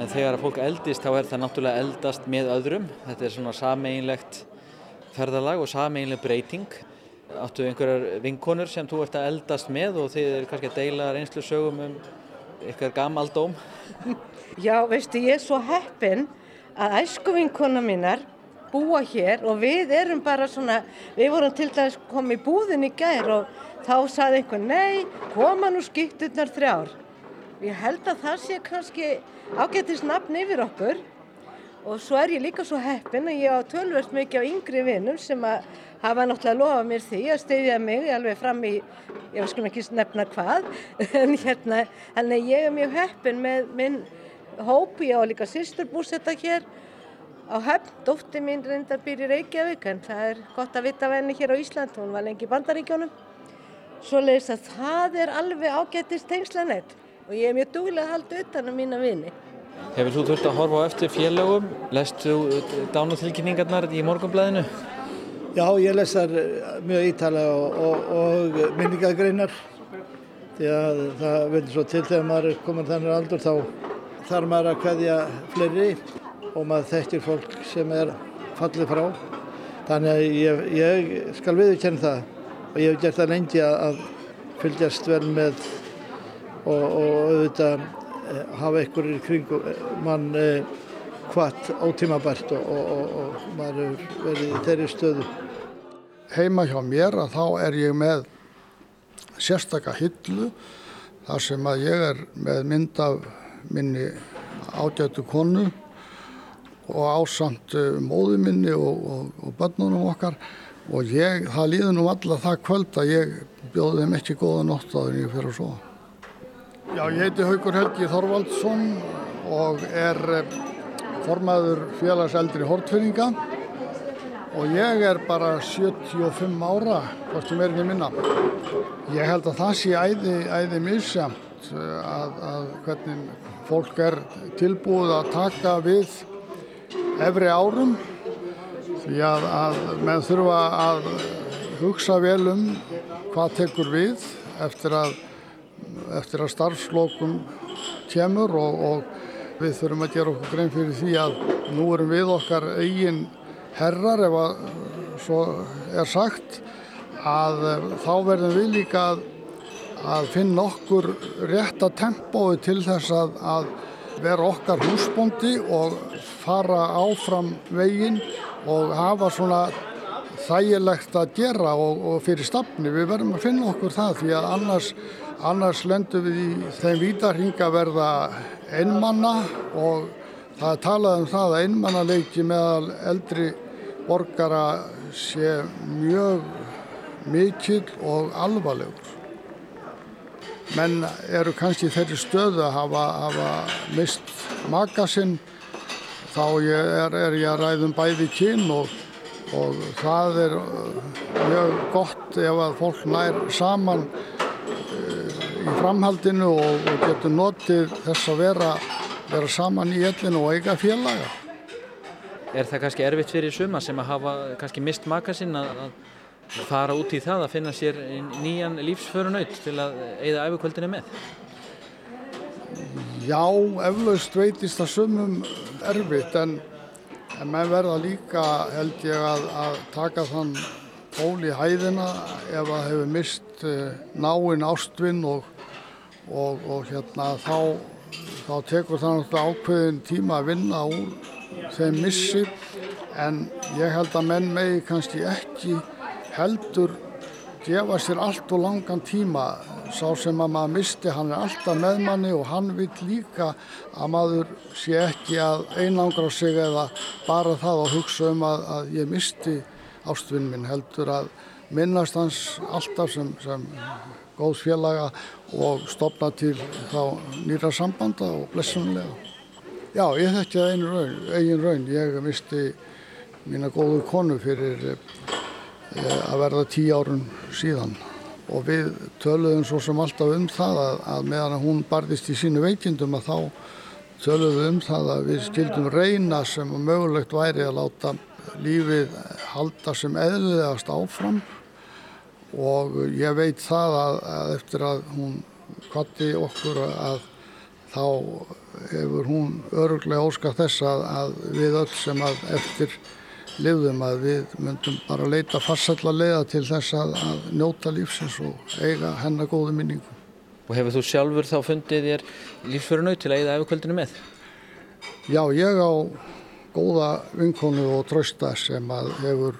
En þegar að fólk eldist þá er það náttúrulega eldast með öðrum. Þetta er svona sameinlegt ferðalag og sameinleg breyting. Áttu einhverjar vinkonur sem þú ert að eldast með og þið er kannski að deila reynslu sögum um eitthvað gamaldóm? *laughs* Já, veistu, ég er svo heppin að æsku vinkona mínar búa hér og við erum bara svona, við vorum til dæmis komið í búðin í gær og þá saði einhvern, nei, koma nú skipturnar þrjár. Ég held að það sé kannski ágættist nafn yfir okkur. Og svo er ég líka svo heppin að ég á tölvöld mikið á yngri vinnum sem að hafa náttúrulega lofað mér því að steyðja mig alveg fram í, ég skulum ekki nefna hvað, *laughs* en hérna, þannig ég er mjög heppin með minn hóp, ég á líka sýsturbúsetta hér á höfn, dótti mín reyndar býr í Reykjavík en það er gott að vita af henni hér á Ísland, hún var lengi í bandaríkjónum. Svo leiðist að það er alveg ágættist tengslanett og ég er mjög dúlega að halda utan á mína vini. Hefur þú þurft að horfa á eftir félögum? Lestu dánutilkynningarnar í morgunblæðinu? Já, ég les þar mjög ítalega og, og, og minningagreinar því að það vil svo til þegar maður er komin þannig aldur þá þarf maður að hvaðja fleiri og maður þekkir fólk sem er fallið frá. Þannig að ég, ég skal viðurkenna það og ég hef gert það lengi að fylgjast vel með og, og auðvitað hafa ykkur í kringum mann hvart ótímabært og, og, og maður hefur verið í þeirri stöðu. Heima hjá mér að þá er ég með sérstaka hillu þar sem að ég er með mynd af minni átjötu konu og ásamt móðu minni og, og börnunum okkar og ég, það líður nú alltaf það kvöld að ég bjóði þeim ekki góða nótt að ég fyrir að sofa. Já, ég heiti Haugur Helgi Þorvaldsson og er formaður félagseldri Hortfinninga og ég er bara 75 ára, hvort sem er ekki minna. Ég held að það sé æði, æði misjamt að, að hvernig fólk er tilbúið að taka við efri árum því að, að menn þurfa að hugsa vel um hvað tekur við eftir að eftir að starfslokum kemur og, og við þurfum að gera okkur grein fyrir því að nú erum við okkar eigin herrar ef að svo er sagt að þá verðum við líka að, að finna okkur rétta tempói til þess að, vera okkar húsbóndi og fara áfram veginn og hafa svona þægilegt að gera og, og fyrir stafni. Við verðum að finna okkur það því að annars, annars lendum við í þeim vítarhinga verða einmanna og það er talað um það að einmannaleiki meðal eldri borgara sé mjög mikill og alvarlegur. Menn eru kannski þeirri stöðu að hafa, hafa mist makasinn þá er, er ég að ræðum bæði kyn og, og það er uh, mjög gott ef að fólk nær saman uh, í framhaldinu og, og getur notið þess að vera, vera saman í ellinu og eiga félaga. Er það kannski erfitt fyrir suma sem að hafa kannski mist makasinn að, að fara út í það að finna sér nýjan lífsförunaut til að eigða æfukvöldinu með? Já, eflaust veitist það sumum erfitt en, en menn verða líka held ég að, að taka þann tól í hæðina ef það hefur mist uh, náinn ástvinn og, og, og hérna þá, þá tekur það náttúrulega ákveðin tíma að vinna úr þeim missi en ég held að menn megi kannski ekki heldur gefa sér allt og langan tíma sá sem að maður misti hann er alltaf með manni og hann vil líka að maður sé ekki að einangra sig eða bara það að hugsa um að, að ég misti ástvinn minn heldur að minnast hans alltaf sem, sem góðs félaga og stopna til þá nýra sambanda og blessunlega. Já, ég þekki það einu raun, eigin raun. Ég misti mína góðu konu fyrir að verða tíu árun síðan. Og við töluðum svo sem alltaf um það að, að meðan hún barðist í sínu veikindum að þá töluðum um það að við skildum reyna sem mögulegt væri að láta lífið halda sem eðlilegast áfram. Og ég veit það að, að eftir að hún kvatti okkur að þá hefur hún öruglega óskað þess að, að við öll sem að eftir lifðum að við myndum bara leita farsalla leiða til þess að, að njóta lífsins og eiga hennar góðu minningu. Og hefur þú sjálfur þá fundið þér lífsförunaut til að eiga efukvöldinu með? Já, ég á góða vinkonu og trösta sem að hefur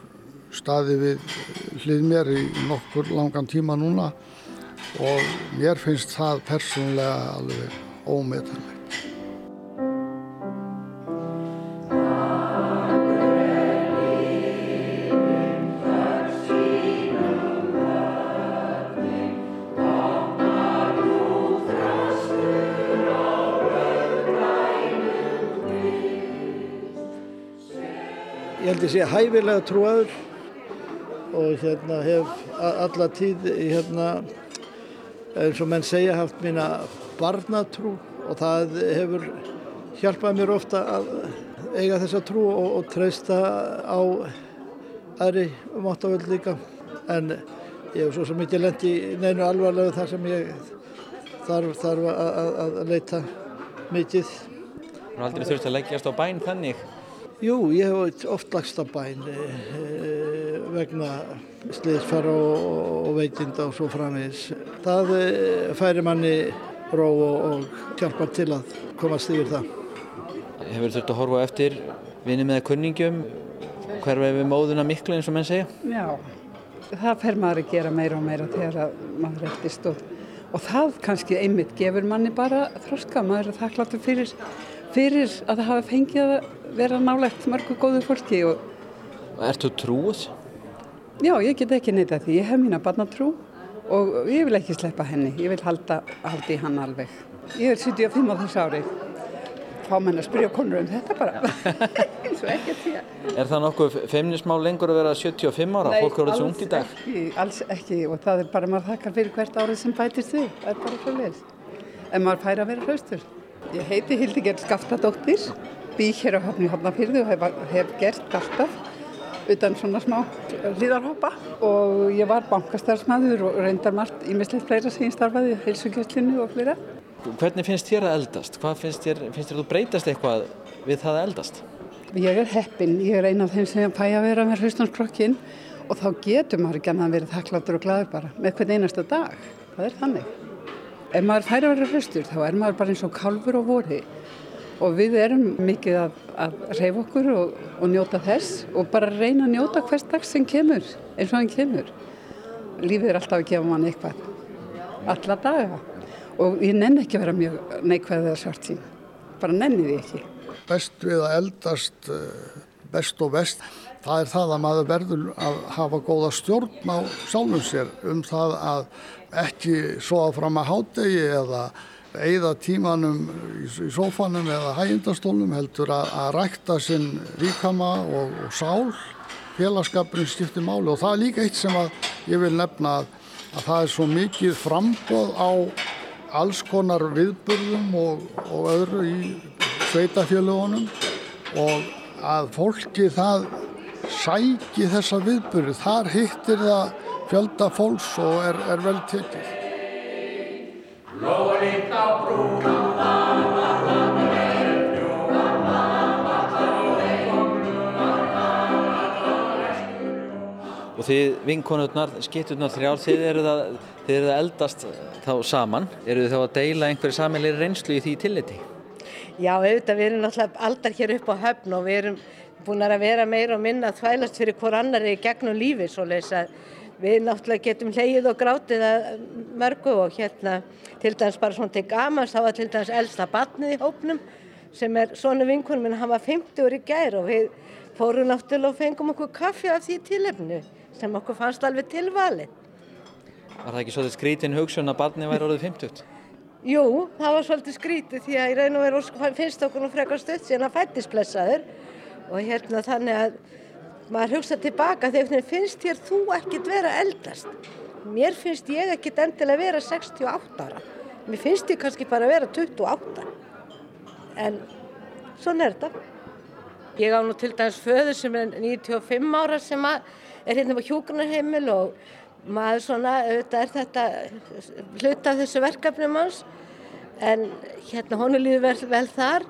staðið við hlið mér í nokkur langan tíma núna og mér finnst það persónulega alveg ómetanlega. Held ég sé hæfilega trúaður og hérna hef alla tíð hérna eins og menn segja haft mína barnatrú og það hefur hjálpað mér ofta að eiga þessa trú og, og treysta á aðri máttavöld líka en ég hef svo sem ekki lendi neinu alvarlegu þar sem ég þarf, þarf að, að leita mikið. Þú har aldrei þurft að leggjast á bæn þannig? Jú, ég hef oft lagst á bæn e, vegna sliðsfara og, og veitinda og svo framvegis. Það e, færi manni ró og, og hjálpar til að komast yfir það. Hefur þurft að horfa eftir vinni með kunningjum, hverfa við móðuna miklu eins og menn segja? Já, það fer maður að gera meira og meira þegar maður eftist og, og það kannski einmitt gefur manni bara þroska, maður er þakkláttur fyrir, fyrir að það hafa fengið að vera nálegt mörgu góðu fólki. Og... Ertu trúið? Já, ég get ekki neyta því, ég hef mína barnatrú og ég vil ekki sleppa henni, ég vil halda, halda í hann alveg. Ég er 75 á þessu árið fá menn að spyrja konur um þetta bara *laughs* eins og ekkert því að Er það nokkuð feimnismál lengur að vera 75 ára? Nei, Fólk eru þessu ungt í dag? Ekki, alls ekki og það er bara maður þakkar fyrir hvert árið sem bætist því það er bara svo leiðis en maður fær að vera hraustur Ég heiti Hildegard Skaftadóttir bý hér á Hafni Hafnafyrði og hef, hef gert alltaf utan svona smá hlýðarhoppa og ég var bankastarfsmæður og reyndar margt ímislegt fleira sem ég starfaði heilsugjastlinu og fleira Hvernig finnst þér að eldast? Hvað finnst þér, finnst þér að þú breytast eitthvað við það að eldast? Ég er heppin, ég er eina af þeim sem fæ að vera með hraustnarskrokkin og þá getur maður ekki annað að vera þakkláttur og gladur bara með hvern einasta dag. það er þannig. Ef maður færi að vera hraustur þá er maður bara eins og kálfur á vori og við erum mikið að, að reyfa okkur og, og njóta þess og bara reyna að njóta hvers dag sem kemur eins og hann kemur. Lífið er alltaf að gefa mann eitthvað, alla daga og ég nenni ekki að vera mjög neikvæðið að svart sín, bara nenni því ekki. Best við að eldast eh, best og best, það er það að maður verður að hafa góða stjórn á sjálfum sér um það að ekki sofa fram að hádegi eða eigða tímanum í sófanum eða hægindastólnum heldur að, að rækta sinn ríkama og, og sál. Félagskapurinn skiptir máli og það er líka eitt sem að ég vil nefna að, að það er svo mikið frambóð á alls konar viðburðum og, og öðru í sveitafjölugunum og að fólki það sæki þessa viðburði. Þar hittir það fjölda fólks og er, er vel tekið Lóðið á brúna Og þið vinkonurnar, skitturnar þrjár, þið eru það, þið eru það eldast þá saman. Eru þið þá að deila einhverju saminleiri reynslu í því tilliti? Já, auðvitað, við erum náttúrulega aldar hér upp á höfn og við erum búin að vera meira og minna að þvælast fyrir hver annari gegnum lífi svo leiðis að við náttúrulega getum hleyið og grátið að mörgu og hérna til dæmis bara svona til gamans þá var til dæmis elsta batnið í hópnum sem er svona vinkunum en hann var 50 úr í gær og við fórum náttúrulega og fengum okkur kaffi af því tilefnu sem okkur fannst alveg tilvali. Var það ekki svolítið skrítin hugsun að batnið væri orðið 50? Jú, það var svolítið skrítið því að í raun og veru finnst okkur nú frekar stutt síðan að fættisblessaður og hérna þannig að maður hugsa tilbaka þegar finnst þér þú ekkert vera eldast. Mér finnst ég ekkert endilega vera 68 ára. Mér finnst ég kannski bara vera 28 en svona er þetta. Ég á nú til dæmis föður sem er 95 ára sem er hérna á hjókunarheimil og maður svona, auðvitað er þetta hluta af þessu verkefnum hans en hérna honu líður vel, vel þar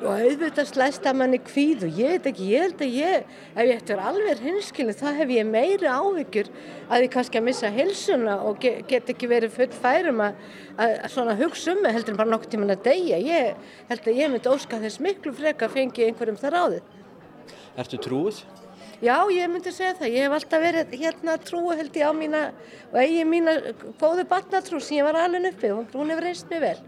og auðvitað slæst að manni kvíð og ég veit ekki, ég held að ég ef ég ætti að vera alveg hinskilin þá hef ég meiri áhyggjur að ég kannski að missa hilsuna og get, get ekki verið full færum að, að, að svona hugsa um mig heldur en bara nokkur tíman að deyja. Ég held að ég myndi óska þess miklu freka að fengi einhverjum þar áður Ertu trúið? Já, ég myndi segja það, ég hef alltaf verið hérna trúið held ég á mína og eigi mína góðu barnatrú sem ég var alveg uppi og hún hefur reynst mig vel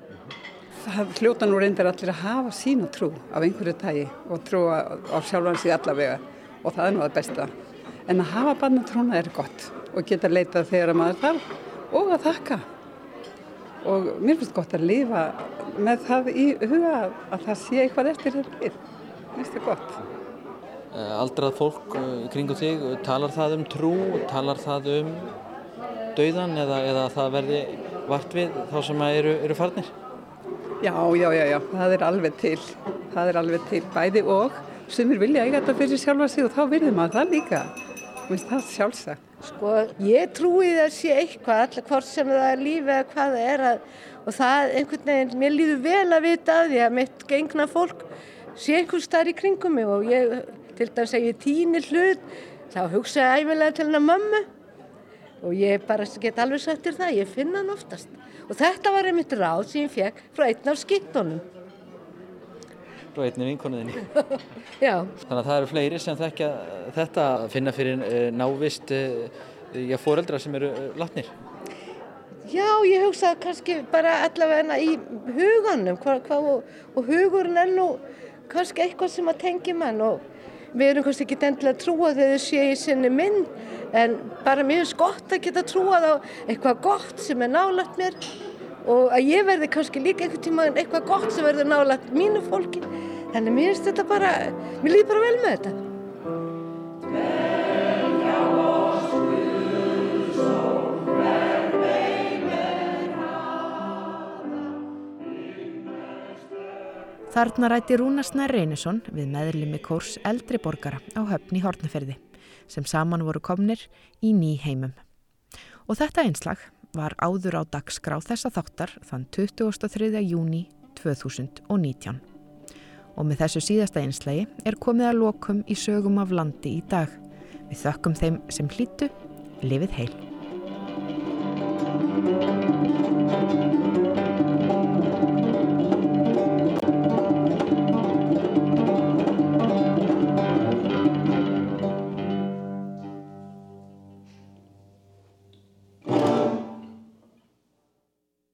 Það hljóta nú reyndar allir að hafa sína trú af einhverju tægi og trúa á sjálfan sig allavega og það er nú það besta. En að hafa barnatrúna er gott og geta leitað þegar maður þarf og að þakka. Og mér finnst gott að lifa með það í huga að það sé eitthvað eftir þetta lið. Mér finnst það gott. Eh, aldrað fólk eh, kringu þig, talar það um trú, talar það um dauðan eða, eða það verði vart við þá sem eru, eru farnir? Já, já, já, já, það er alveg til, það er alveg til bæði og sumir vilja eiga þetta fyrir sjálfa sig og þá virðum maður það líka, minnst það sjálfsagt. Sko, ég trúi sé eitthvað, allar hvort sem það er lífið eða hvað það er að, og það einhvern veginn, mér líður vel að vita að því að mitt gengna fólk sé einhvers þar í kringum mig og ég, til dæmis að ég týnir hlut, þá hugsa ég æfilega til hennar mömmu og ég bara get alveg sagt til það, ég finna hann oftast og þetta var einmitt ráð sem ég fekk frá einn af skittunum. Frá einni vinkonuðinni? *laughs* Þannig að það eru fleiri sem þekkja þetta að finna fyrir uh, návist já, foreldra sem eru uh, latnir? Já, ég hugsa kannski bara allavega í huganum hva, hva, og, og hugurinn er nú kannski eitthvað sem að tengja mann og við erum kannski ekki endilega að trúa þegar þau sé í sinni minn en bara mér finnst gott að geta trúað á eitthvað gott sem er nálagt mér og að ég verði kannski líka einhvern tíma eitthvað gott sem verður nálagt mínu fólki. Þannig mér finnst þetta bara mér líður bara vel með þetta Þarna rætti Rúna Snær Reynesson við meðlimi kórs eldri borgara á höfn í Hortnaferði sem saman voru komnir í ný heimum. Og þetta einslag var áður á dagskrá þessa þáttar þann 23. júni 2019. Og með þessu síðasta einslagi er komið að lokum í sögum af landi í dag. Við þökkum þeim sem hlýtu, lifið heil.